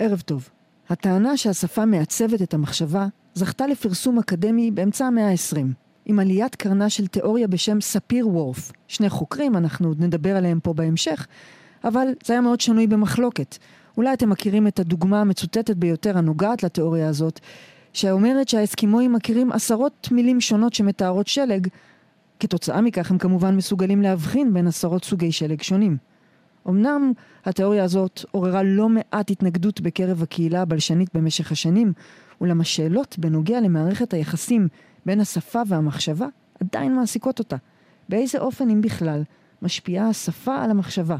ערב טוב. הטענה שהשפה מעצבת את המחשבה זכתה לפרסום אקדמי באמצע המאה ה-20, עם עליית קרנה של תיאוריה בשם ספיר וורף. שני חוקרים, אנחנו עוד נדבר עליהם פה בהמשך, אבל זה היה מאוד שנוי במחלוקת. אולי אתם מכירים את הדוגמה המצוטטת ביותר הנוגעת לתיאוריה הזאת, שאומרת שהאסקימואים מכירים עשרות מילים שונות שמתארות שלג, כתוצאה מכך הם כמובן מסוגלים להבחין בין עשרות סוגי שלג שונים. אמנם התיאוריה הזאת עוררה לא מעט התנגדות בקרב הקהילה הבלשנית במשך השנים, אולם השאלות בנוגע למערכת היחסים בין השפה והמחשבה עדיין מעסיקות אותה. באיזה אופן, אם בכלל, משפיעה השפה על המחשבה?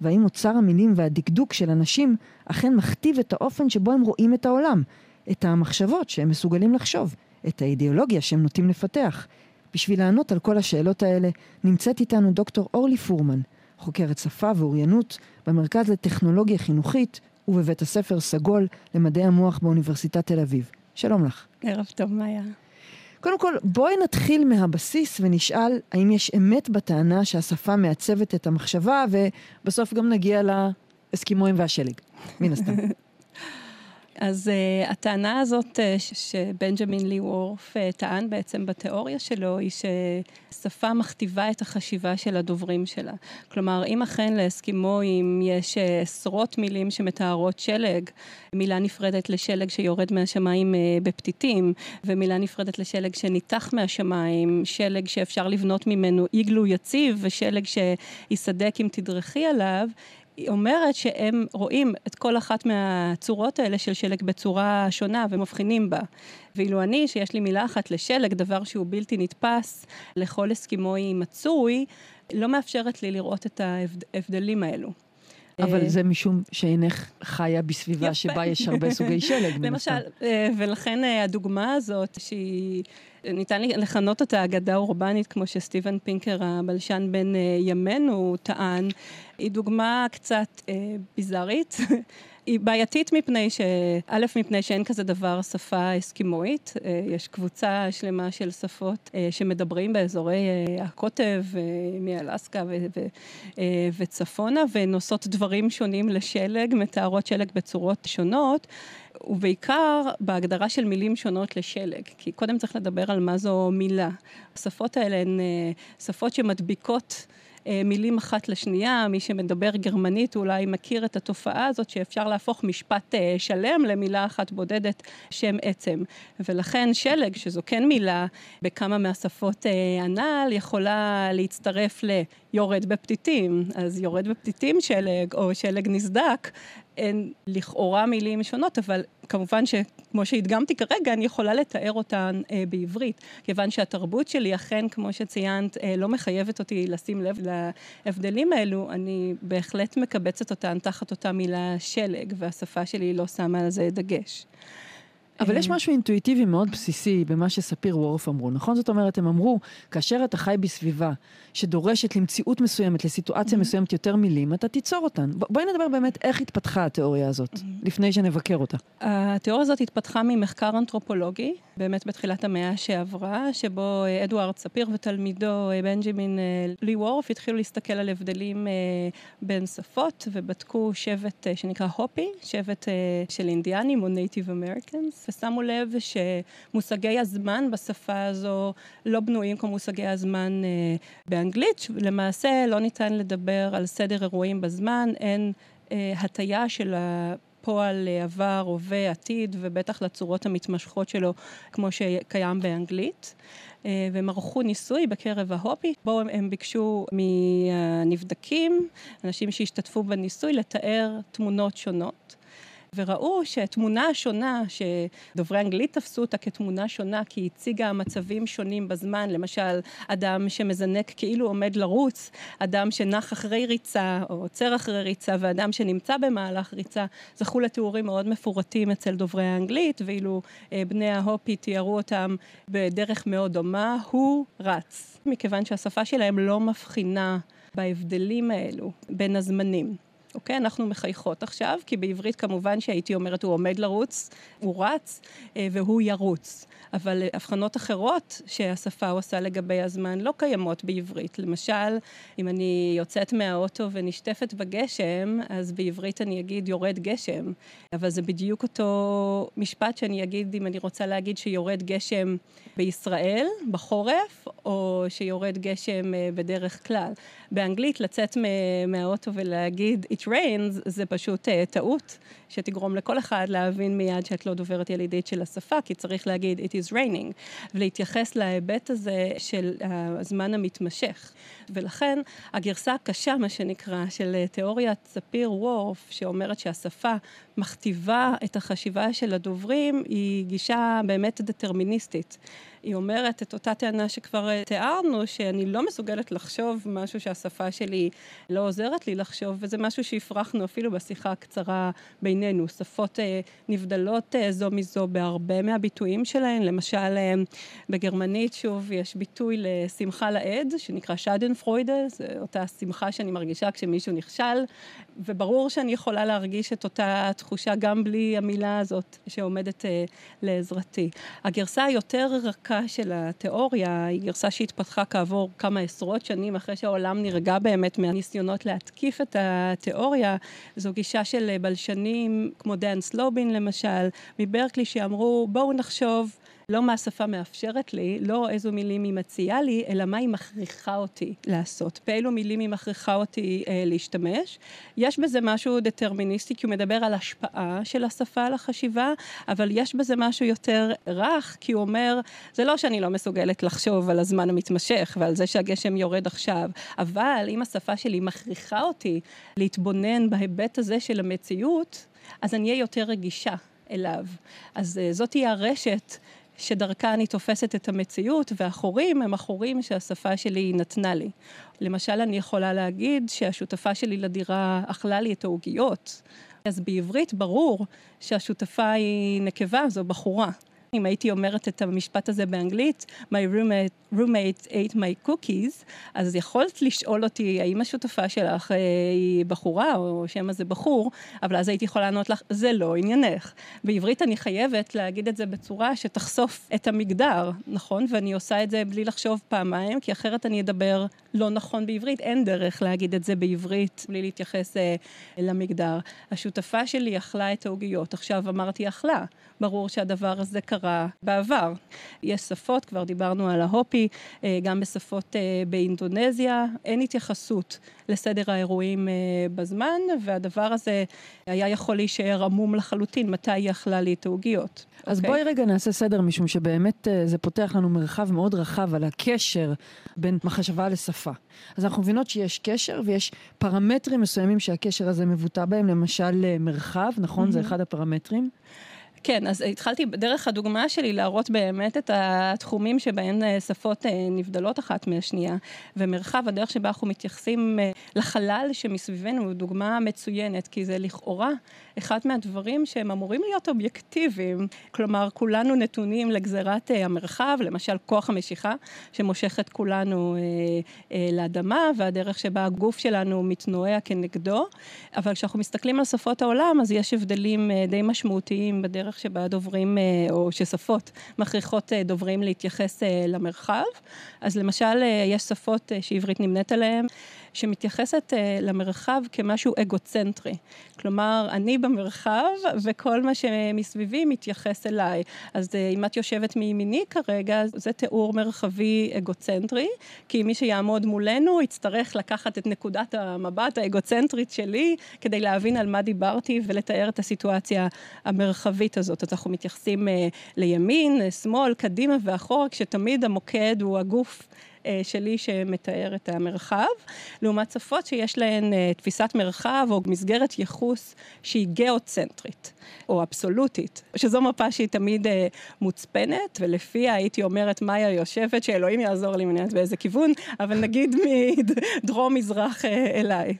והאם אוצר המילים והדקדוק של אנשים אכן מכתיב את האופן שבו הם רואים את העולם, את המחשבות שהם מסוגלים לחשוב, את האידיאולוגיה שהם נוטים לפתח. בשביל לענות על כל השאלות האלה, נמצאת איתנו דוקטור אורלי פורמן, חוקרת שפה ואוריינות במרכז לטכנולוגיה חינוכית ובבית הספר סגול למדעי המוח באוניברסיטת תל אביב. שלום לך. ערב טוב, מאיה. קודם כל, בואי נתחיל מהבסיס ונשאל האם יש אמת בטענה שהשפה מעצבת את המחשבה, ובסוף גם נגיע לאסקימואים והשלג, מן הסתם. אז uh, הטענה הזאת uh, שבנג'מין לי וורף uh, טען בעצם בתיאוריה שלו, היא ששפה מכתיבה את החשיבה של הדוברים שלה. כלומר, אם אכן לאסקימואים יש uh, עשרות מילים שמתארות שלג, מילה נפרדת לשלג שיורד מהשמיים uh, בפתיתים, ומילה נפרדת לשלג שניתח מהשמיים, שלג שאפשר לבנות ממנו איגלו יציב, ושלג שיסדק אם תדרכי עליו, היא אומרת שהם רואים את כל אחת מהצורות האלה של שלג בצורה שונה ומבחינים בה. ואילו אני, שיש לי מילה אחת לשלג, דבר שהוא בלתי נתפס לכל אסקימואי מצוי, לא מאפשרת לי לראות את ההבדלים האלו. אבל אה, זה משום שאינך חיה בסביבה שבה יש הרבה סוגי שלג. למשל, אה, ולכן אה, הדוגמה הזאת, שהיא, ניתן לכנות אותה אגדה אורבנית, כמו שסטיבן פינקר, הבלשן בן ימינו, טען, היא דוגמה קצת ביזארית. היא בעייתית מפני ש... א', מפני שאין כזה דבר שפה אסקימואית. אה, יש קבוצה שלמה של שפות אה, שמדברים באזורי אה, הקוטב, מאלסקה ו... ו... וצפונה, והן עושות דברים שונים לשלג, מתארות שלג בצורות שונות. ובעיקר בהגדרה של מילים שונות לשלג, כי קודם צריך לדבר על מה זו מילה. השפות האלה הן שפות שמדביקות מילים אחת לשנייה, מי שמדבר גרמנית אולי מכיר את התופעה הזאת שאפשר להפוך משפט אה, שלם למילה אחת בודדת שם עצם. ולכן שלג, שזו כן מילה בכמה מהשפות אה, הנ"ל, יכולה להצטרף ליורד בפתיתים. אז יורד בפתיתים שלג או שלג נסדק, הן לכאורה מילים שונות, אבל כמובן שכמו שהדגמתי כרגע, אני יכולה לתאר אותן אה, בעברית, כיוון שהתרבות שלי אכן, כמו שציינת, אה, לא מחייבת אותי לשים לב להבדלים האלו, אני בהחלט מקבצת אותן תחת אותה מילה שלג, והשפה שלי לא שמה על זה דגש. אבל יש משהו אינטואיטיבי מאוד בסיסי במה שספיר וורף אמרו, נכון? זאת אומרת, הם אמרו, כאשר אתה חי בסביבה שדורשת למציאות מסוימת, לסיטואציה מסוימת יותר מילים, אתה תיצור אותן. בואי נדבר באמת איך התפתחה התיאוריה הזאת, לפני שנבקר אותה. התיאוריה הזאת התפתחה ממחקר אנתרופולוגי, באמת בתחילת המאה שעברה, שבו אדוארד ספיר ותלמידו בנג'מין לי וורף התחילו להסתכל על הבדלים בין שפות, ובדקו שבט שנקרא הופי, שבט של אינדיאנים או נייטיב אמריקנס. ושמו לב שמושגי הזמן בשפה הזו לא בנויים כמו מושגי הזמן אה, באנגלית. למעשה לא ניתן לדבר על סדר אירועים בזמן, אין אה, הטיה של ה... פועל עבר, הווה, עתיד, ובטח לצורות המתמשכות שלו, כמו שקיים באנגלית. אה, והם ערכו ניסוי בקרב ההופי, בו הם, ביקשו מהנבדקים, אנשים שהשתתפו בניסוי, לתאר תמונות שונות. וראו שהתמונה השונה, שדוברי אנגלית תפסו אותה כתמונה שונה, כי היא הציגה מצבים שונים בזמן, למשל, אדם שמזנק כאילו עומד לרוץ, אדם שנח אחרי ריצה, או עוצר אחרי ריצה, ואדם שנמצא במהלך ריצה, זכו לתיאורים מאוד מפורטים אצל דוברי האנגלית, ואילו אה, בני ההופי תיארו אותם בדרך מאוד דומה, הוא רץ, מכיוון שהשפה שלהם לא מבחינה בהבדלים האלו בין הזמנים. אוקיי? אנחנו מחייכות עכשיו, כי בעברית כמובן שהייתי אומרת, הוא עומד לרוץ, הוא רץ, אה, והוא ירוץ. אבל הבחנות אחרות שהשפה עושה לגבי הזמן לא קיימות בעברית. למשל, אם אני יוצאת מהאוטו ונשטפת בגשם, אז בעברית אני אגיד יורד גשם. אבל זה בדיוק אותו משפט שאני אגיד אם אני רוצה להגיד שיורד גשם בישראל, בחורף, או שיורד גשם אה, בדרך כלל. באנגלית לצאת מהאוטו ולהגיד it rains זה פשוט uh, טעות שתגרום לכל אחד להבין מיד שאת לא דוברת ילידית של השפה, כי צריך להגיד it is raining, ולהתייחס להיבט הזה של הזמן המתמשך. ולכן הגרסה הקשה, מה שנקרא, של אה, תיאוריית ספיר וורף, שאומרת שהשפה מכתיבה את החשיבה של הדוברים, היא גישה באמת דטרמיניסטית. היא אומרת את אותה טענה שכבר אה, תיארנו, שאני לא מסוגלת לחשוב משהו שהשפה שלי לא עוזרת לי לחשוב, וזה משהו שהפרחנו אפילו בשיחה הקצרה בינינו. שפות אה, נבדלות אה, זו מזו בהרבה מהביטויים שלהן, למשל אה, בגרמנית, שוב, יש ביטוי לשמחה לאיד, שנקרא שדן פרוידה, זו אותה שמחה שאני מרגישה כשמישהו נכשל, וברור שאני יכולה להרגיש את אותה תחושה גם בלי המילה הזאת שעומדת אה, לעזרתי. הגרסה היותר רכה של התיאוריה היא גרסה שהתפתחה כעבור כמה עשרות שנים אחרי שהעולם נרגע באמת מהניסיונות להתקיף את התיאוריה. זו גישה של בלשנים כמו דן סלובין למשל, מברקלי, שאמרו בואו נחשוב לא מה השפה מאפשרת לי, לא איזו מילים היא מציעה לי, אלא מה היא מכריחה אותי לעשות. באילו מילים היא מכריחה אותי אה, להשתמש. יש בזה משהו דטרמיניסטי, כי הוא מדבר על השפעה של השפה על החשיבה, אבל יש בזה משהו יותר רך, כי הוא אומר, זה לא שאני לא מסוגלת לחשוב על הזמן המתמשך ועל זה שהגשם יורד עכשיו, אבל אם השפה שלי מכריחה אותי להתבונן בהיבט הזה של המציאות, אז אני אהיה יותר רגישה אליו. אז אה, זאת תהיה הרשת שדרכה אני תופסת את המציאות, והחורים הם החורים שהשפה שלי נתנה לי. למשל, אני יכולה להגיד שהשותפה שלי לדירה אכלה לי את העוגיות. אז בעברית ברור שהשותפה היא נקבה, זו בחורה. אם הייתי אומרת את המשפט הזה באנגלית, My roommate, roommate ate my cookies, אז יכולת לשאול אותי, האם השותפה שלך אה, היא בחורה, או שמא זה בחור, אבל אז הייתי יכולה לענות לך, זה לא עניינך. בעברית אני חייבת להגיד את זה בצורה שתחשוף את המגדר, נכון? ואני עושה את זה בלי לחשוב פעמיים, כי אחרת אני אדבר לא נכון בעברית. אין דרך להגיד את זה בעברית בלי להתייחס אה, למגדר. השותפה שלי אכלה את העוגיות, עכשיו אמרתי אכלה. ברור שהדבר הזה קרה בעבר. יש שפות, כבר דיברנו על ההופי, אה, גם בשפות אה, באינדונזיה, אין התייחסות לסדר האירועים אה, בזמן, והדבר הזה היה יכול להישאר עמום לחלוטין, מתי היא אכלה לי את העוגיות. אז okay. אוקיי? בואי רגע נעשה סדר, משום שבאמת זה פותח לנו מרחב מאוד רחב על הקשר בין מחשבה לשפה. אז אנחנו מבינות שיש קשר ויש פרמטרים מסוימים שהקשר הזה מבוטא בהם, למשל מרחב, נכון? Mm-hmm. זה אחד הפרמטרים. כן, אז התחלתי דרך הדוגמה שלי להראות באמת את התחומים שבהם אה, שפות אה, נבדלות אחת מהשנייה, ומרחב, הדרך שבה אנחנו מתייחסים אה, לחלל שמסביבנו, הוא דוגמה מצוינת, כי זה לכאורה אחד מהדברים שהם אמורים להיות אובייקטיביים. כלומר, כולנו נתונים לגזירת המרחב, למשל כוח המשיכה, שמושך את כולנו לאדמה, והדרך שבה הגוף שלנו מתנועע כנגדו, אבל כשאנחנו מסתכלים על שפות העולם, אז יש הבדלים די משמעותיים בדרך הדרך שבה דוברים, אה, או ששפות מכריחות אה, דוברים להתייחס אה, למרחב. אז למשל, יש שפות שעברית נמנית עליהן. שמתייחסת uh, למרחב כמשהו אגוצנטרי. כלומר, אני במרחב וכל מה שמסביבי מתייחס אליי. אז uh, אם את יושבת מימיני כרגע, זה תיאור מרחבי אגוצנטרי, כי מי שיעמוד מולנו יצטרך לקחת את נקודת המבט האגוצנטרית שלי כדי להבין על מה דיברתי ולתאר את הסיטואציה המרחבית הזאת. אז אנחנו מתייחסים uh, לימין, שמאל, קדימה ואחורה, כשתמיד המוקד הוא הגוף. אה, שלי שמתאר את המרחב, לעומת שפות שיש להן אה, תפיסת מרחב או מסגרת ייחוס שהיא גיאוצנטרית או אבסולוטית, שזו מפה שהיא תמיד אה, מוצפנת, ולפיה הייתי אומרת מאיה יושבת, שאלוהים יעזור לי, אני יודעת באיזה כיוון, אבל נגיד מדרום-מזרח אליי.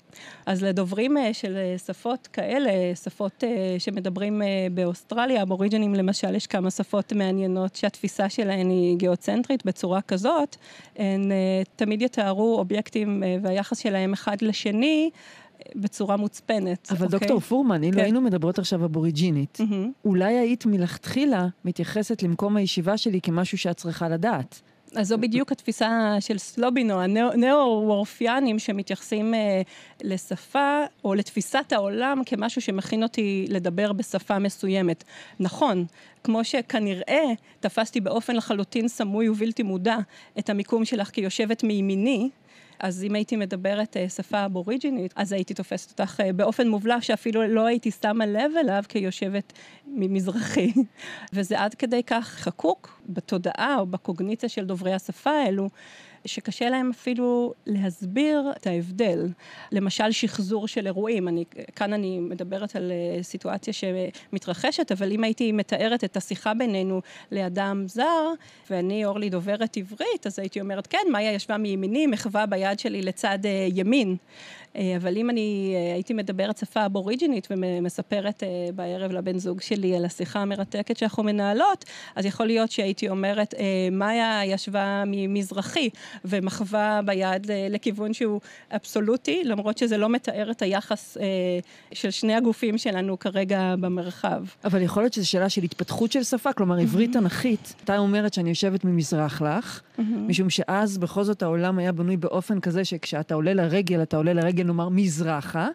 אז לדוברים של שפות כאלה, שפות שמדברים באוסטרליה, אבוריג'נים למשל, יש כמה שפות מעניינות שהתפיסה שלהן היא גיאוצנטרית בצורה כזאת, הן uh, תמיד יתארו אובייקטים uh, והיחס שלהם אחד לשני בצורה מוצפנת. אבל אוקיי? דוקטור פורמן, אילו כן. היינו מדברות עכשיו אבוריג'ינית, מהמם. אולי היית מלכתחילה מתייחסת למקום הישיבה שלי כמשהו שאת צריכה לדעת. אז זו בדיוק התפיסה של סלובינו, הנאו-וורפיאנים שמתייחסים אה, לשפה או לתפיסת העולם כמשהו שמכין אותי לדבר בשפה מסוימת. נכון, כמו שכנראה תפסתי באופן לחלוטין סמוי ובלתי מודע את המיקום שלך כיושבת מימיני, אז אם הייתי מדברת אה, שפה אבוריג'ינית, אז הייתי תופסת אותך אה, באופן מובלע שאפילו לא הייתי שמה לב אליו כיושבת ממזרחי. וזה עד כדי כך חקוק בתודעה או בקוגניציה של דוברי השפה האלו, שקשה להם אפילו להסביר את ההבדל. למשל, שחזור של אירועים. אני, כאן אני מדברת על אה, סיטואציה שמתרחשת, אבל אם הייתי מתארת את השיחה בינינו לאדם זר, ואני, אורלי, דוברת עברית, אז הייתי אומרת, כן, מאיה ישבה מימיני, מחווה ביד שלי לצד אה, ימין. אה, אבל אם אני הייתי מדברת שפה אבוריג'ינית ומספרת בערב לבן זוג שלי על השיחה המרתקת שאנחנו מנהלות, אז יכול להיות שהייתי אומרת, מאיה ישבה ממזרחי ומחווה ביד אה, לכיוון שהוא אבסולוטי, למרות שזה לא מתאר את היחס אה, של שני הגופים שלנו כרגע במרחב. אבל יכול להיות שזו שאלה של התפתחות של שפה, כלומר עברית תנכית. אתה אומרת שאני יושבת ממזרח לך, משום שאז בכל זאת העולם היה בנוי באופן כזה שכשאתה עולה לרגל, אתה עולה לרגל נאמר מזרחה,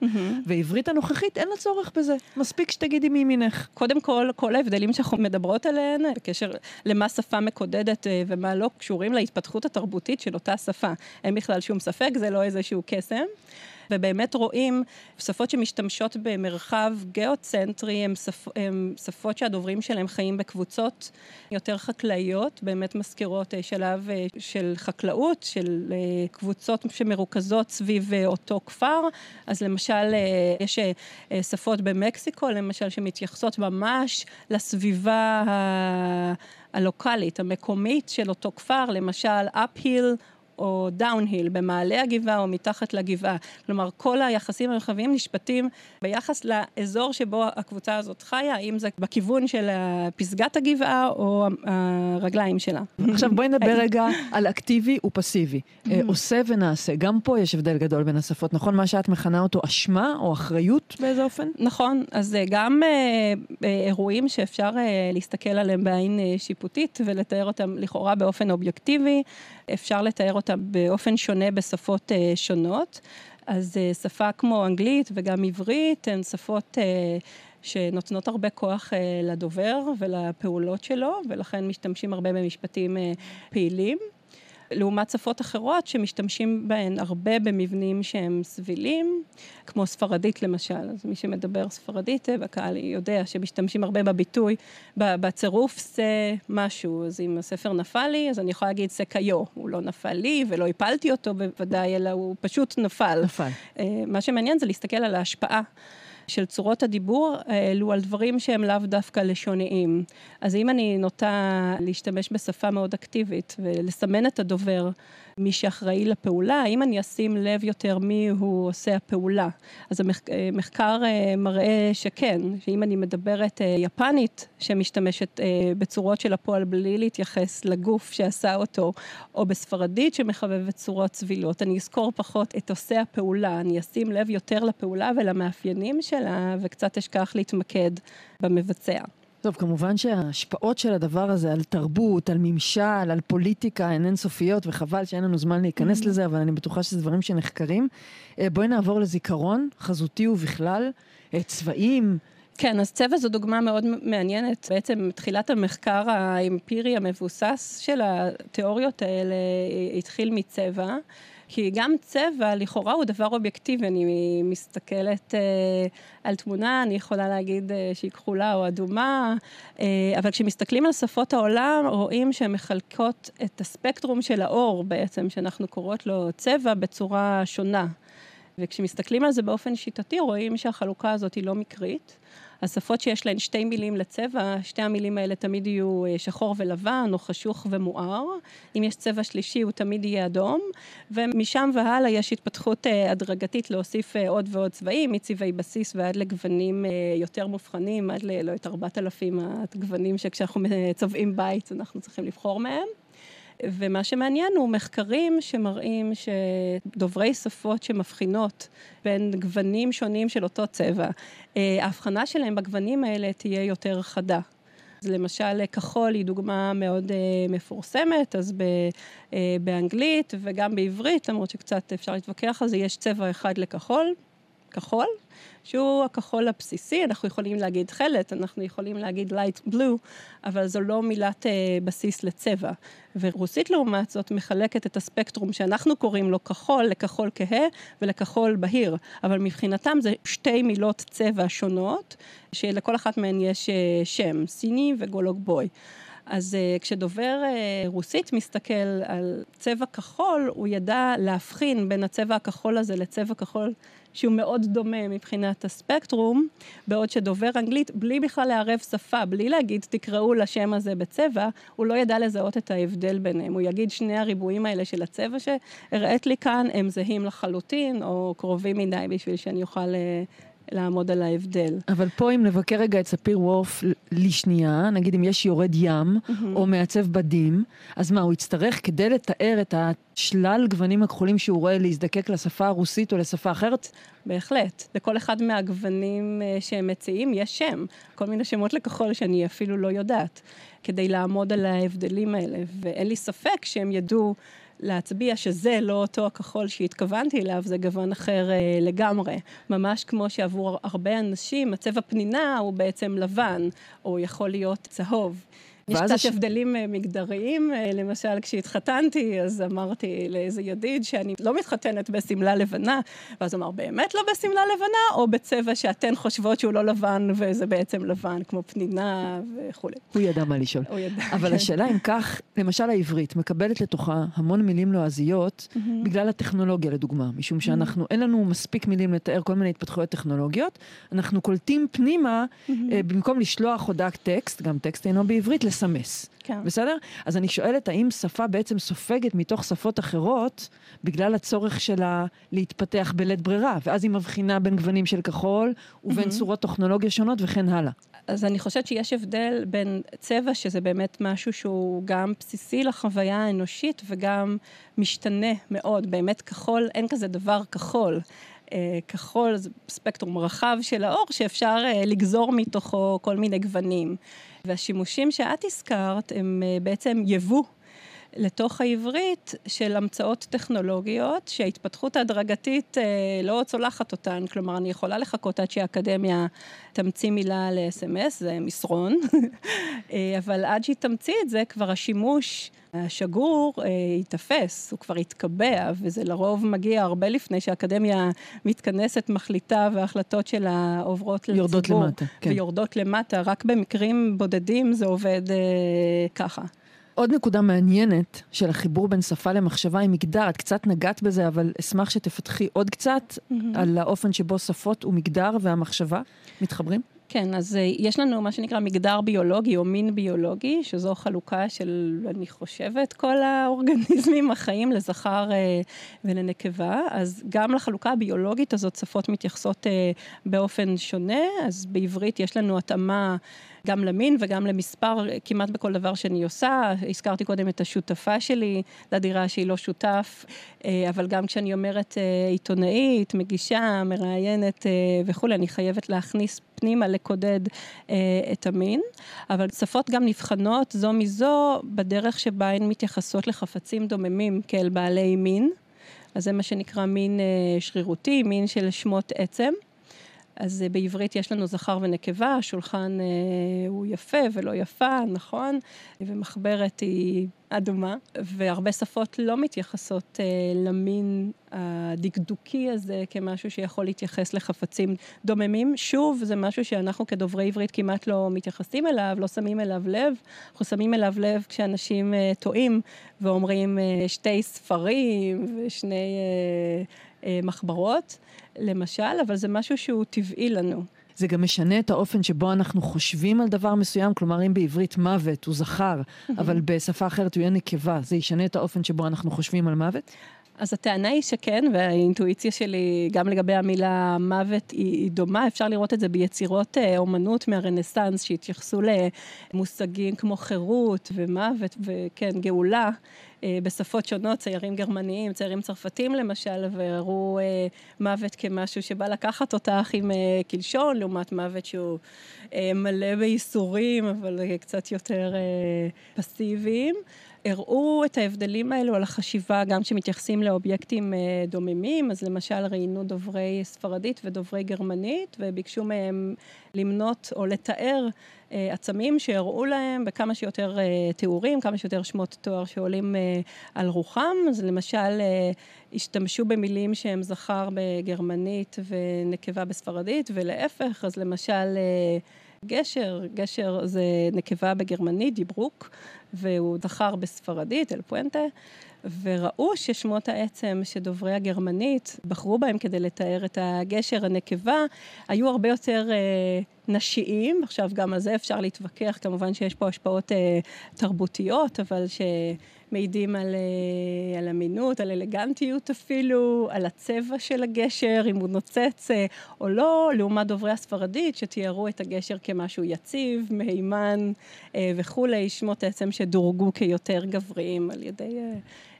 ועברית הנוכחית אין לה צורך בזה. מספיק שתגידי מימינך. קודם כל, כל ההבדלים שאנחנו מדברות עליהן, בקשר למה שפה מקודדת אה, ומה לא, קשורים להתפתחות התרבותית של אותה שפה. אין בכלל שום ספק, זה לא איזשהו קסם. ובאמת רואים שפות שמשתמשות במרחב גיאוצנטרי, הן שפ, הם שפות שהדוברים שלהם חיים בקבוצות יותר חקלאיות, באמת מזכירות אה, שלב אה, של חקלאות, של אה, קבוצות שמרוכזות סביב אותו כפר. אז למשל, יש שפות במקסיקו, למשל, שמתייחסות ממש לסביבה ה... הלוקאלית, המקומית של אותו כפר, למשל, uphill או downhill, במעלה הגבעה או מתחת לגבעה. כלומר, כל היחסים הרחבים נשפטים ביחס לאזור שבו הקבוצה הזאת חיה, האם זה בכיוון של פסגת הגבעה או הרגליים שלה. עכשיו בואי נדבר רגע על אקטיבי ופסיבי. עושה ונעשה. גם פה יש הבדל גדול בין השפות, נכון? מה שאת מכנה אותו אשמה או אחריות באיזה אופן? נכון, אז גם אירועים שאפשר להסתכל עליהם בעין שיפוטית ולתאר אותם לכאורה באופן אובייקטיבי, אפשר לתאר אותם באופן שונה בשפות uh, שונות. אז uh, שפה כמו אנגלית וגם עברית הן שפות uh, שנותנות הרבה כוח לדובר ולפעולות שלו, ולכן משתמשים הרבה במשפטים פעילים. לעומת שפות אחרות שמשתמשים בהן הרבה במבנים שהם סבילים, כמו ספרדית למשל. אז מי שמדבר ספרדית בקהל יודע שמשתמשים הרבה בביטוי, בצירוף זה משהו. אז אם הספר נפל לי, אז אני יכולה להגיד זה קיו. הוא לא נפל לי ולא הפלתי אותו בוודאי, אלא הוא פשוט נפל. נפל. מה שמעניין זה להסתכל על ההשפעה. של צורות הדיבור האלו על דברים שהם לאו דווקא לשוניים. אז אם אני נוטה להשתמש בשפה מאוד אקטיבית ולסמן את הדובר, מי שאחראי לפעולה, האם אני אשים לב יותר מי הוא עושה הפעולה. אז המחקר מראה שכן, שאם אני מדברת יפנית שמשתמשת בצורות של הפועל בלי להתייחס לגוף שעשה אותו, או בספרדית שמחבבת צורות צבילות, אני אזכור פחות את עושה הפעולה, אני אשים לב יותר לפעולה ולמאפיינים שלה, וקצת אשכח להתמקד במבצע. טוב, כמובן שההשפעות של הדבר הזה על תרבות, על ממשל, על פוליטיקה, הן אינסופיות, וחבל שאין לנו זמן להיכנס לזה, אבל אני בטוחה שזה דברים שנחקרים. בואי נעבור לזיכרון, חזותי ובכלל, צבעים. כן, אז צבע זו דוגמה מאוד מעניינת. בעצם תחילת המחקר האמפירי המבוסס של התיאוריות האלה התחיל מצבע. כי גם צבע, לכאורה, הוא דבר אובייקטיבי. אני מסתכלת אה, על תמונה, אני יכולה להגיד אה, שהיא כחולה או אדומה, אה, אבל כשמסתכלים על שפות העולם, רואים שהן מחלקות את הספקטרום של האור בעצם, שאנחנו קוראות לו צבע, בצורה שונה. וכשמסתכלים על זה באופן שיטתי, רואים שהחלוקה הזאת היא לא מקרית. השפות שיש להן שתי מילים לצבע, שתי המילים האלה תמיד יהיו שחור ולבן, או חשוך ומואר. אם יש צבע שלישי, הוא תמיד יהיה אדום. ומשם והלאה יש התפתחות הדרגתית להוסיף עוד ועוד צבעים, מצבעי בסיס ועד לגוונים יותר מובחנים, עד ל... לא את ארבעת אלפים הגוונים שכשאנחנו צובעים בית אנחנו צריכים לבחור מהם. ומה שמעניין הוא מחקרים שמראים שדוברי שפות שמבחינות בין גוונים שונים של אותו צבע, ההבחנה שלהם בגוונים האלה תהיה יותר חדה. אז למשל, כחול היא דוגמה מאוד uh, מפורסמת, אז ב, uh, באנגלית וגם בעברית, למרות שקצת אפשר להתווכח על זה, יש צבע אחד לכחול, כחול, שהוא הכחול הבסיסי, אנחנו יכולים להגיד תכלת, אנחנו יכולים להגיד light blue, אבל זו לא מילת uh, בסיס לצבע. ורוסית לעומת זאת מחלקת את הספקטרום שאנחנו קוראים לו כחול לכחול כהה ולכחול בהיר, אבל מבחינתם זה שתי מילות צבע שונות, שלכל אחת מהן יש uh, שם, סיני וגולוג בוי. אז uh, כשדובר uh, רוסית מסתכל על צבע כחול, הוא ידע להבחין בין הצבע הכחול הזה לצבע כחול שהוא מאוד דומה מבחינת הספקטרום, בעוד שדובר אנגלית, בלי בכלל לערב שפה, בלי להגיד תקראו לשם הזה בצבע, הוא לא ידע לזהות את ההבדל ביניהם. הוא יגיד שני הריבועים האלה של הצבע שהראית לי כאן, הם זהים לחלוטין, או קרובים מדי בשביל שאני אוכל אה, לעמוד על ההבדל. אבל פה אם נבקר רגע את ספיר וורף לשנייה, נגיד אם יש יורד ים mm-hmm. או מעצב בדים, אז מה, הוא יצטרך כדי לתאר את השלל גוונים הכחולים שהוא רואה להזדקק לשפה הרוסית או לשפה אחרת? בהחלט. לכל אחד מהגוונים אה, שהם מציעים יש שם. כל מיני שמות לכחול שאני אפילו לא יודעת, כדי לעמוד על ההבדלים האלה. ואין לי ספק שהם ידעו להצביע שזה לא אותו הכחול שהתכוונתי אליו, זה גוון אחר אה, לגמרי. ממש כמו שעבור הרבה אנשים הצבע פנינה הוא בעצם לבן, או יכול להיות צהוב. יש קצת הש... הבדלים אה, מגדריים, אה, למשל כשהתחתנתי, אז אמרתי לאיזה ידיד שאני לא מתחתנת בשמלה לבנה, ואז הוא אמר, באמת לא בשמלה לבנה, או בצבע שאתן חושבות שהוא לא לבן וזה בעצם לבן, כמו פנינה וכולי. הוא ידע מה לשאול. הוא ידע. אבל כן. השאלה אם כך, למשל העברית מקבלת לתוכה המון מילים לועזיות, mm-hmm. בגלל הטכנולוגיה לדוגמה, משום mm-hmm. שאנחנו, אין לנו מספיק מילים לתאר כל מיני התפתחויות טכנולוגיות, אנחנו קולטים פנימה, mm-hmm. במקום לשלוח הודעת טקסט, גם טקסט אינו בעברית, לסמס. כן. בסדר? אז אני שואלת, האם שפה בעצם סופגת מתוך שפות אחרות, בגלל הצורך שלה להתפתח בלית ברירה, ואז היא מבחינה בין גוונים של כחול ובין mm-hmm. צורות טכנולוגיה שונות וכן הלאה. אז אני חושבת שיש הבדל בין צבע, שזה באמת משהו שהוא גם בסיסי לחוויה האנושית וגם משתנה מאוד. באמת כחול, אין כזה דבר כחול. אה, כחול זה ספקטרום רחב של האור שאפשר אה, לגזור מתוכו כל מיני גוונים. והשימושים שאת הזכרת הם אה, בעצם יבוא לתוך העברית של המצאות טכנולוגיות שההתפתחות ההדרגתית אה, לא צולחת אותן. כלומר, אני יכולה לחכות עד שהאקדמיה תמציא מילה ל-SMS, זה מסרון, אה, אבל עד שהיא תמציא את זה, כבר השימוש השגור אה, ייתפס, הוא כבר יתקבע, וזה לרוב מגיע הרבה לפני שהאקדמיה מתכנסת, מחליטה, וההחלטות שלה עוברות לציבור. יורדות למטה, כן. ויורדות למטה, רק במקרים בודדים זה עובד אה, ככה. עוד נקודה מעניינת של החיבור בין שפה למחשבה עם מגדר, את קצת נגעת בזה, אבל אשמח שתפתחי עוד קצת mm-hmm. על האופן שבו שפות ומגדר והמחשבה מתחברים. כן, אז אה, יש לנו מה שנקרא מגדר ביולוגי או מין ביולוגי, שזו חלוקה של, אני חושבת, כל האורגניזמים החיים לזכר אה, ולנקבה. אז גם לחלוקה הביולוגית הזאת שפות מתייחסות אה, באופן שונה, אז בעברית יש לנו התאמה גם למין וגם למספר, כמעט בכל דבר שאני עושה. הזכרתי קודם את השותפה שלי לדירה שהיא לא שותף, אה, אבל גם כשאני אומרת אה, עיתונאית, מגישה, מראיינת אה, וכולי, אני חייבת להכניס פנימה, לקודד את המין. אבל שפות גם נבחנות זו מזו בדרך שבה הן מתייחסות לחפצים דוממים כאל בעלי מין. אז זה מה שנקרא מין שרירותי, מין של שמות עצם. אז אה, בעברית יש לנו זכר ונקבה, השולחן אה, הוא יפה ולא יפה, נכון? ומחברת היא אדומה, והרבה שפות לא מתייחסות אה, למין הדקדוקי הזה כמשהו שיכול להתייחס לחפצים דוממים. שוב, זה משהו שאנחנו כדוברי עברית כמעט לא מתייחסים אליו, לא שמים אליו לב. אנחנו שמים אליו לב כשאנשים טועים ואומרים שתי ספרים ושני מחברות. למשל, אבל זה משהו שהוא טבעי לנו. זה גם משנה את האופן שבו אנחנו חושבים על דבר מסוים, כלומר אם בעברית מוות הוא זכר, אבל בשפה אחרת הוא יהיה נקבה, זה ישנה את האופן שבו אנחנו חושבים על מוות? אז הטענה היא שכן, והאינטואיציה שלי גם לגבי המילה מוות היא, היא דומה. אפשר לראות את זה ביצירות אה, אומנות מהרנסאנס, שהתייחסו למושגים כמו חירות ומוות וכן, גאולה. אה, בשפות שונות, ציירים גרמניים, ציירים צרפתים למשל, והראו אה, מוות כמשהו שבא לקחת אותך עם אה, קלשון, לעומת מוות שהוא אה, מלא בייסורים, אבל אה, קצת יותר פסיביים. הראו את ההבדלים האלו על החשיבה גם כשמתייחסים לאובייקטים אה, דוממים, אז למשל ראיינו דוברי ספרדית ודוברי גרמנית, וביקשו מהם למנות או לתאר אה, עצמים שהראו להם בכמה שיותר אה, תיאורים, כמה שיותר שמות תואר שעולים על רוחם. אז למשל, השתמשו במילים שהם זכר בגרמנית ונקבה בספרדית, ולהפך, אז למשל... גשר, גשר זה נקבה בגרמנית, דיברוק, והוא זכר בספרדית, אל פואנטה, וראו ששמות העצם שדוברי הגרמנית בחרו בהם כדי לתאר את הגשר, הנקבה, היו הרבה יותר אה, נשיים. עכשיו, גם על זה אפשר להתווכח, כמובן שיש פה השפעות אה, תרבותיות, אבל ש... מעידים על, אה, על אמינות, על אלגנטיות אפילו, על הצבע של הגשר, אם הוא נוצץ אה, או לא, לעומת דוברי הספרדית שתיארו את הגשר כמשהו יציב, מהימן אה, וכולי, שמות עצם שדורגו כיותר גבריים על ידי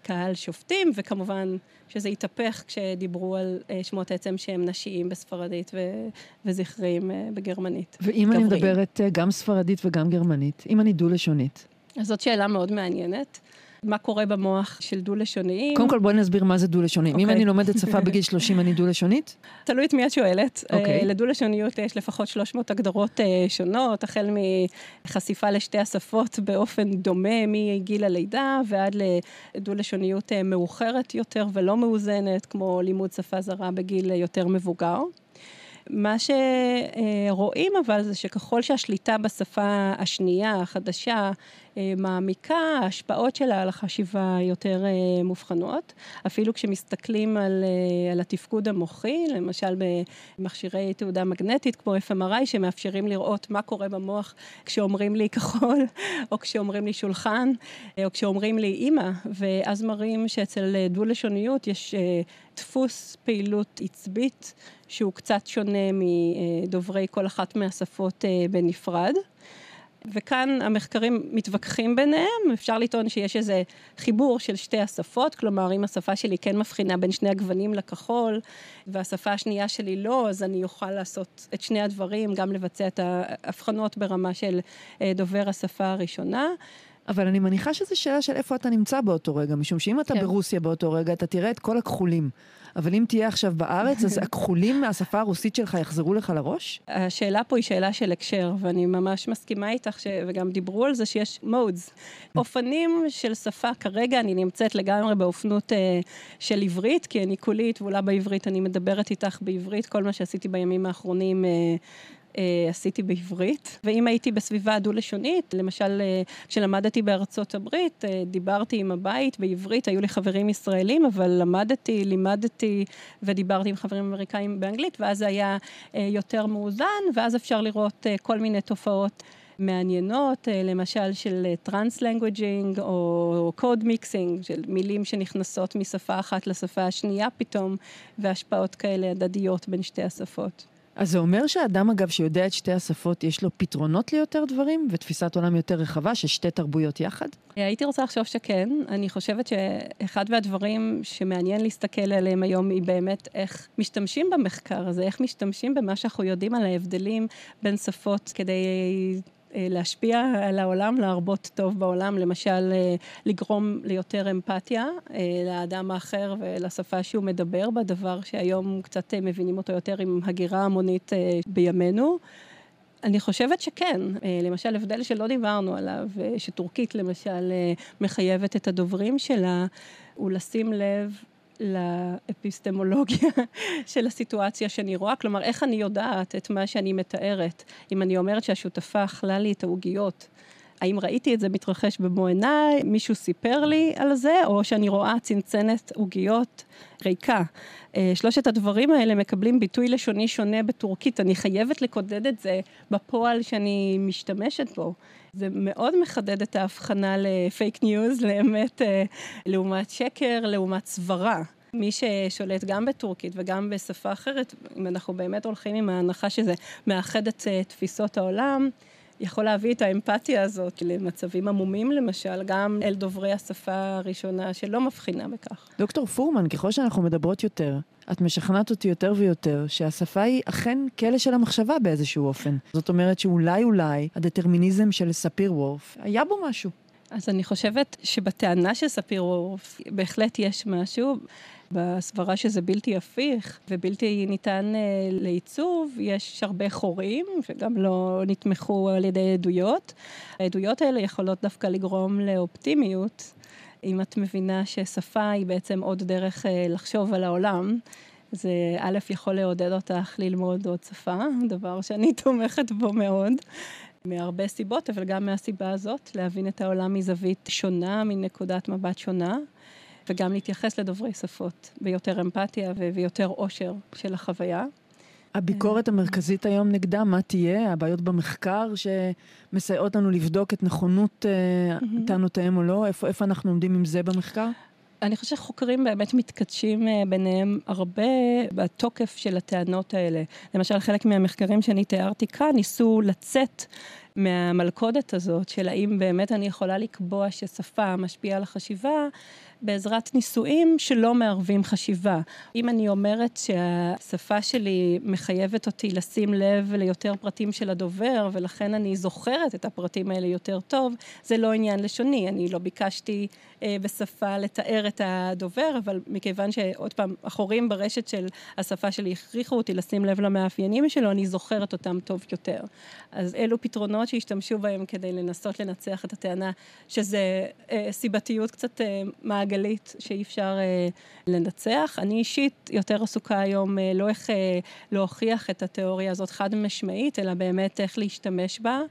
קהל שופטים, וכמובן שזה התהפך כשדיברו על שמות עצם שהם נשיים בספרדית ו- וזכריים בגרמנית. ואם גבריים. אני מדברת גם ספרדית וגם גרמנית, אם אני דו-לשונית? אז זאת שאלה מאוד מעניינת. מה קורה במוח של דו-לשוניים. קודם כל בואי נסביר מה זה דו-לשוני. Okay. אם אוקיי. אני לומדת שפה בגיל 30, אני דו-לשונית? תלוי את מי את שואלת. Okay. אוקיי. Uh, לדו-לשוניות יש לפחות 300 הגדרות uh, שונות, החל מחשיפה לשתי השפות באופן דומה מגיל הלידה ועד לדו-לשוניות uh, מאוחרת יותר ולא מאוזנת, כמו לימוד שפה זרה בגיל יותר מבוגר. מה שרואים אבל זה שככל שהשליטה בשפה השנייה, החדשה, אה, מעמיקה, ההשפעות שלה על החשיבה יותר אה, מובחנות. אפילו כשמסתכלים על, אה, על התפקוד המוחי, למשל במכשירי תעודה מגנטית כמו FMRI, שמאפשרים לראות מה קורה במוח כשאומרים לי כחול, או כשאומרים לי שולחן, או כשאומרים לי אימא, ואז מראים שאצל דו-לשוניות יש דפוס פעילות עצבית שהוא קצת שונה מדוברי כל אחת מהשפות בנפרד. וכאן המחקרים מתווכחים ביניהם, אפשר לטעון שיש איזה חיבור של שתי השפות, כלומר אם השפה שלי כן מבחינה בין שני הגוונים לכחול, והשפה השנייה שלי לא, אז אני אוכל לעשות את שני הדברים, גם לבצע את ההבחנות ברמה של אה, דובר השפה הראשונה. אבל אני מניחה שזו שאלה של איפה אתה נמצא באותו רגע, משום שאם אתה כן. ברוסיה באותו רגע, אתה תראה את כל הכחולים. אבל אם תהיה עכשיו בארץ, אז הכחולים מהשפה הרוסית שלך יחזרו לך לראש? השאלה פה היא שאלה של הקשר, ואני ממש מסכימה איתך, ש... וגם דיברו על זה שיש מודס. אופנים של שפה, כרגע אני נמצאת לגמרי באופנות אה, של עברית, כי אני כולית, ואולי בעברית אני מדברת איתך בעברית, כל מה שעשיתי בימים האחרונים. אה, עשיתי בעברית. ואם הייתי בסביבה דו-לשונית, למשל אה, כשלמדתי בארצות הברית, אה, דיברתי עם הבית בעברית, היו לי חברים ישראלים, אבל למדתי, לימדתי ודיברתי עם חברים אמריקאים באנגלית, ואז זה היה יותר מאוזן, ואז אפשר לראות כל מיני תופעות. מעניינות, למשל של translanguaging או code mixing, של מילים שנכנסות משפה אחת לשפה השנייה פתאום, והשפעות כאלה הדדיות בין שתי השפות. אז זה אומר שאדם, אגב, שיודע את שתי השפות, יש לו פתרונות ליותר דברים ותפיסת עולם יותר רחבה של שתי תרבויות יחד? הייתי רוצה לחשוב שכן. אני חושבת שאחד מהדברים שמעניין להסתכל עליהם היום היא באמת איך משתמשים במחקר הזה, איך משתמשים במה שאנחנו יודעים על ההבדלים בין שפות כדי להשפיע על העולם, להרבות טוב בעולם, למשל אה, לגרום ליותר אמפתיה אה, לאדם האחר ולשפה שהוא מדבר בה, דבר שהיום קצת מבינים אותו יותר עם הגירה המונית בימינו. אני חושבת שכן, למשל הבדל שלא דיברנו עליו, שטורקית למשל מחייבת את הדוברים שלה, הוא לשים לב לאפיסטמולוגיה של הסיטואציה שאני רואה, כלומר, איך אני יודעת את מה שאני מתארת. אם אני אומרת שהשותפה אכלה לי את העוגיות, האם ראיתי את זה מתרחש במו עיניי, מישהו סיפר לי על זה, או שאני רואה צנצנת עוגיות ריקה. אה, שלושת הדברים האלה מקבלים ביטוי לשוני שונה בטורקית. אני חייבת לקודד את זה בפועל שאני משתמשת בו. זה מאוד מחדד את ההבחנה לפייק ניוז, לאמת, אה, לעומת שקר, לעומת סברה. מי ששולט גם בטורקית וגם בשפה אחרת, אם אנחנו באמת הולכים עם ההנחה שזה מאחד את אה, תפיסות העולם, יכול להביא את האמפתיה הזאת למצבים עמומים למשל, גם אל דוברי השפה הראשונה שלא מבחינה בכך. דוקטור פורמן, ככל שאנחנו מדברות יותר, את משכנעת אותי יותר ויותר שהשפה היא אכן כלא של המחשבה באיזשהו אופן. זאת אומרת שאולי אולי הדטרמיניזם של ספיר וורף, היה בו משהו. אז אני חושבת שבטענה של ספיר וורף בהחלט יש משהו. בסברה שזה בלתי הפיך ובלתי ניתן אה, לעיצוב, יש הרבה חורים שגם לא נתמכו על ידי עדויות. העדויות האלה יכולות דווקא לגרום לאופטימיות, אם את מבינה ששפה היא בעצם עוד דרך אה, לחשוב על העולם. זה א', יכול לעודד אותך ללמוד עוד שפה, דבר שאני תומכת בו מאוד, מהרבה סיבות, אבל גם מהסיבה הזאת, להבין את העולם מזווית שונה, מנקודת מבט שונה. וגם להתייחס לדוברי שפות ביותר אמפתיה ויותר עושר של החוויה. הביקורת המרכזית היום נגדה, מה תהיה? הבעיות במחקר שמסייעות לנו לבדוק את נכונות mm-hmm. טענותיהם או לא? איפה, איפה אנחנו עומדים עם זה במחקר? אני חושבת שחוקרים באמת מתקדשים אה, ביניהם הרבה בתוקף של הטענות האלה. למשל, חלק מהמחקרים שאני תיארתי כאן ניסו לצאת מהמלכודת הזאת של האם באמת אני יכולה לקבוע ששפה משפיעה על החשיבה בעזרת ניסויים שלא מערבים חשיבה. אם אני אומרת שהשפה שלי מחייבת אותי לשים לב ליותר פרטים של הדובר, ולכן אני זוכרת את הפרטים האלה יותר טוב, זה לא עניין לשוני. אני לא ביקשתי אה, בשפה לתאר את הדובר, אבל מכיוון שעוד פעם, החורים ברשת של השפה שלי הכריחו אותי לשים לב למאפיינים שלו, אני זוכרת אותם טוב יותר. אז אלו פתרונות שהשתמשו בהם כדי לנסות לנצח את הטענה שזה אה, סיבתיות קצת אה, שאי אפשר אה, לנצח. אני אישית יותר עסוקה היום אה, לא איך אה, להוכיח את התיאוריה הזאת חד משמעית, אלא באמת איך להשתמש בה.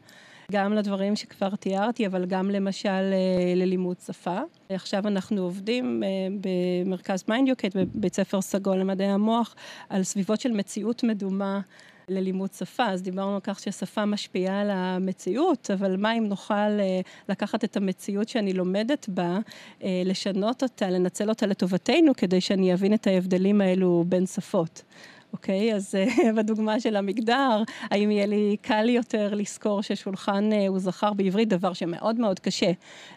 גם לדברים שכבר תיארתי, אבל גם למשל אה, ללימוד שפה. עכשיו אנחנו עובדים אה, במרכז Minducate, בבית ספר סגול למדעי המוח, על סביבות של מציאות מדומה. ללימוד שפה, אז דיברנו על כך ששפה משפיעה על המציאות, אבל מה אם נוכל אה, לקחת את המציאות שאני לומדת בה, לשנות אותה, לנצל אותה לטובתנו, כדי שאני אבין את ההבדלים האלו בין שפות. אוקיי? אז אה, בדוגמה של המגדר, האם יהיה לי קל יותר לזכור ששולחן אה, הוא זכר בעברית, דבר שמאוד מאוד קשה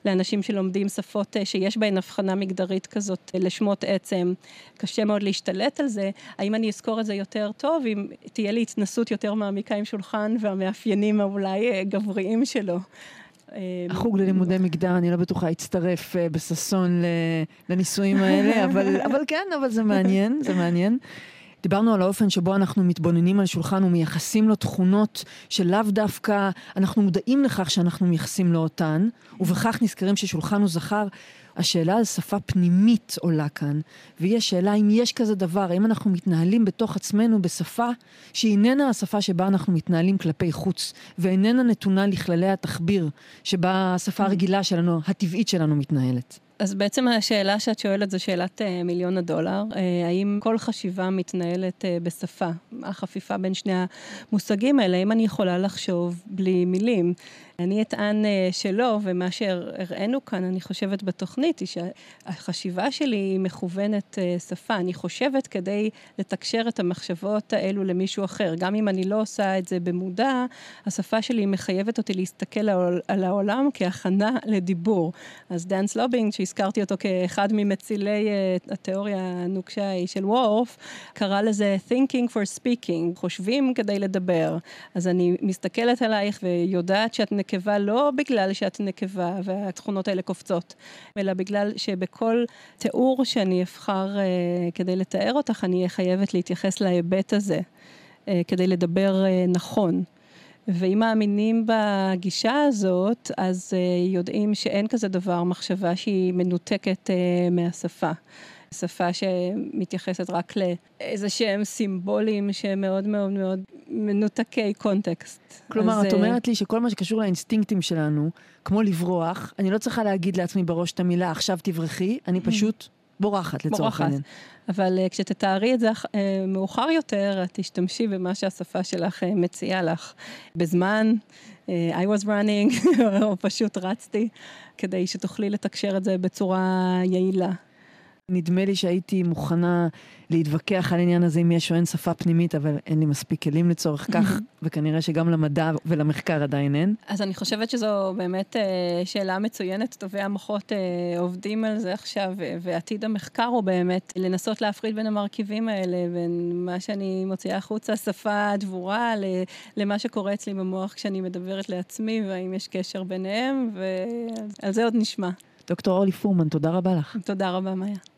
לאנשים שלומדים שפות אה, שיש בהן הבחנה מגדרית כזאת לשמות עצם, קשה מאוד להשתלט על זה. האם אני אזכור את זה יותר טוב, אם תהיה לי התנסות יותר מעמיקה עם שולחן והמאפיינים האולי גבריים שלו? החוג ללימודי מגדר, אני לא בטוחה, הצטרף בששון לניסויים האלה, אבל, אבל כן, אבל זה מעניין, זה מעניין. דיברנו על האופן שבו אנחנו מתבוננים על שולחן ומייחסים לו תכונות שלאו דווקא אנחנו מודעים לכך שאנחנו מייחסים לו אותן, ובכך נזכרים ששולחן הוא זכר. השאלה על שפה פנימית עולה כאן, והיא השאלה אם יש כזה דבר, האם אנחנו מתנהלים בתוך עצמנו בשפה שהיא איננה השפה שבה אנחנו מתנהלים כלפי חוץ, ואיננה נתונה לכללי התחביר שבה השפה הרגילה שלנו, הטבעית שלנו מתנהלת. אז בעצם השאלה שאת שואלת זו שאלת uh, מיליון הדולר. Uh, האם כל חשיבה מתנהלת uh, בשפה? החפיפה בין שני המושגים האלה, האם אני יכולה לחשוב בלי מילים? אני אטען שלא, ומה שהראינו כאן, אני חושבת בתוכנית, היא שהחשיבה שלי היא מכוונת שפה. אני חושבת כדי לתקשר את המחשבות האלו למישהו אחר. גם אם אני לא עושה את זה במודע, השפה שלי מחייבת אותי להסתכל על העולם כהכנה לדיבור. אז דן סלובינג, שהזכרתי אותו כאחד ממצילי uh, התיאוריה הנוקשה ההיא של וורף, קרא לזה thinking for speaking, חושבים כדי לדבר. אז אני מסתכלת עלייך ויודעת שאת נקבה לא בגלל שאת נקבה והתכונות האלה קופצות, אלא בגלל שבכל תיאור שאני אבחר uh, כדי לתאר אותך, אני אהיה חייבת להתייחס להיבט הזה, uh, כדי לדבר נכון. ואם מאמינים בגישה הזאת, אז uh, יודעים שאין כזה דבר מחשבה שהיא מנותקת uh, מהשפה. שפה שמתייחסת רק לאיזה שהם סימבולים שהם מאוד מאוד מאוד מנותקי קונטקסט. כלומר, אז, את אה, אומרת לי שכל מה שקשור לאינסטינקטים שלנו, כמו לברוח, אני לא צריכה להגיד לעצמי בראש את המילה עכשיו תברחי, אני פשוט בורחת לצורך בורחת. העניין. אבל uh, כשתתארי את זה uh, מאוחר יותר, את תשתמשי במה שהשפה שלך uh, מציעה לך. בזמן, uh, I was running, או פשוט רצתי, כדי שתוכלי לתקשר את זה בצורה יעילה. נדמה לי שהייתי מוכנה להתווכח על העניין הזה אם יש או אין שפה פנימית, אבל אין לי מספיק כלים לצורך כך, וכנראה שגם למדע ולמחקר עדיין אין. אז אני חושבת שזו באמת אה, שאלה מצוינת, טובי המוחות אה, עובדים על זה עכשיו, ו- ועתיד המחקר הוא באמת לנסות להפריד בין המרכיבים האלה, בין מה שאני מוציאה החוצה, שפה דבורה, ל- למה שקורה אצלי במוח כשאני מדברת לעצמי, והאם יש קשר ביניהם, ועל זה עוד נשמע. דוקטור אורלי פורמן, תודה רבה לך. תודה רבה, מאיה.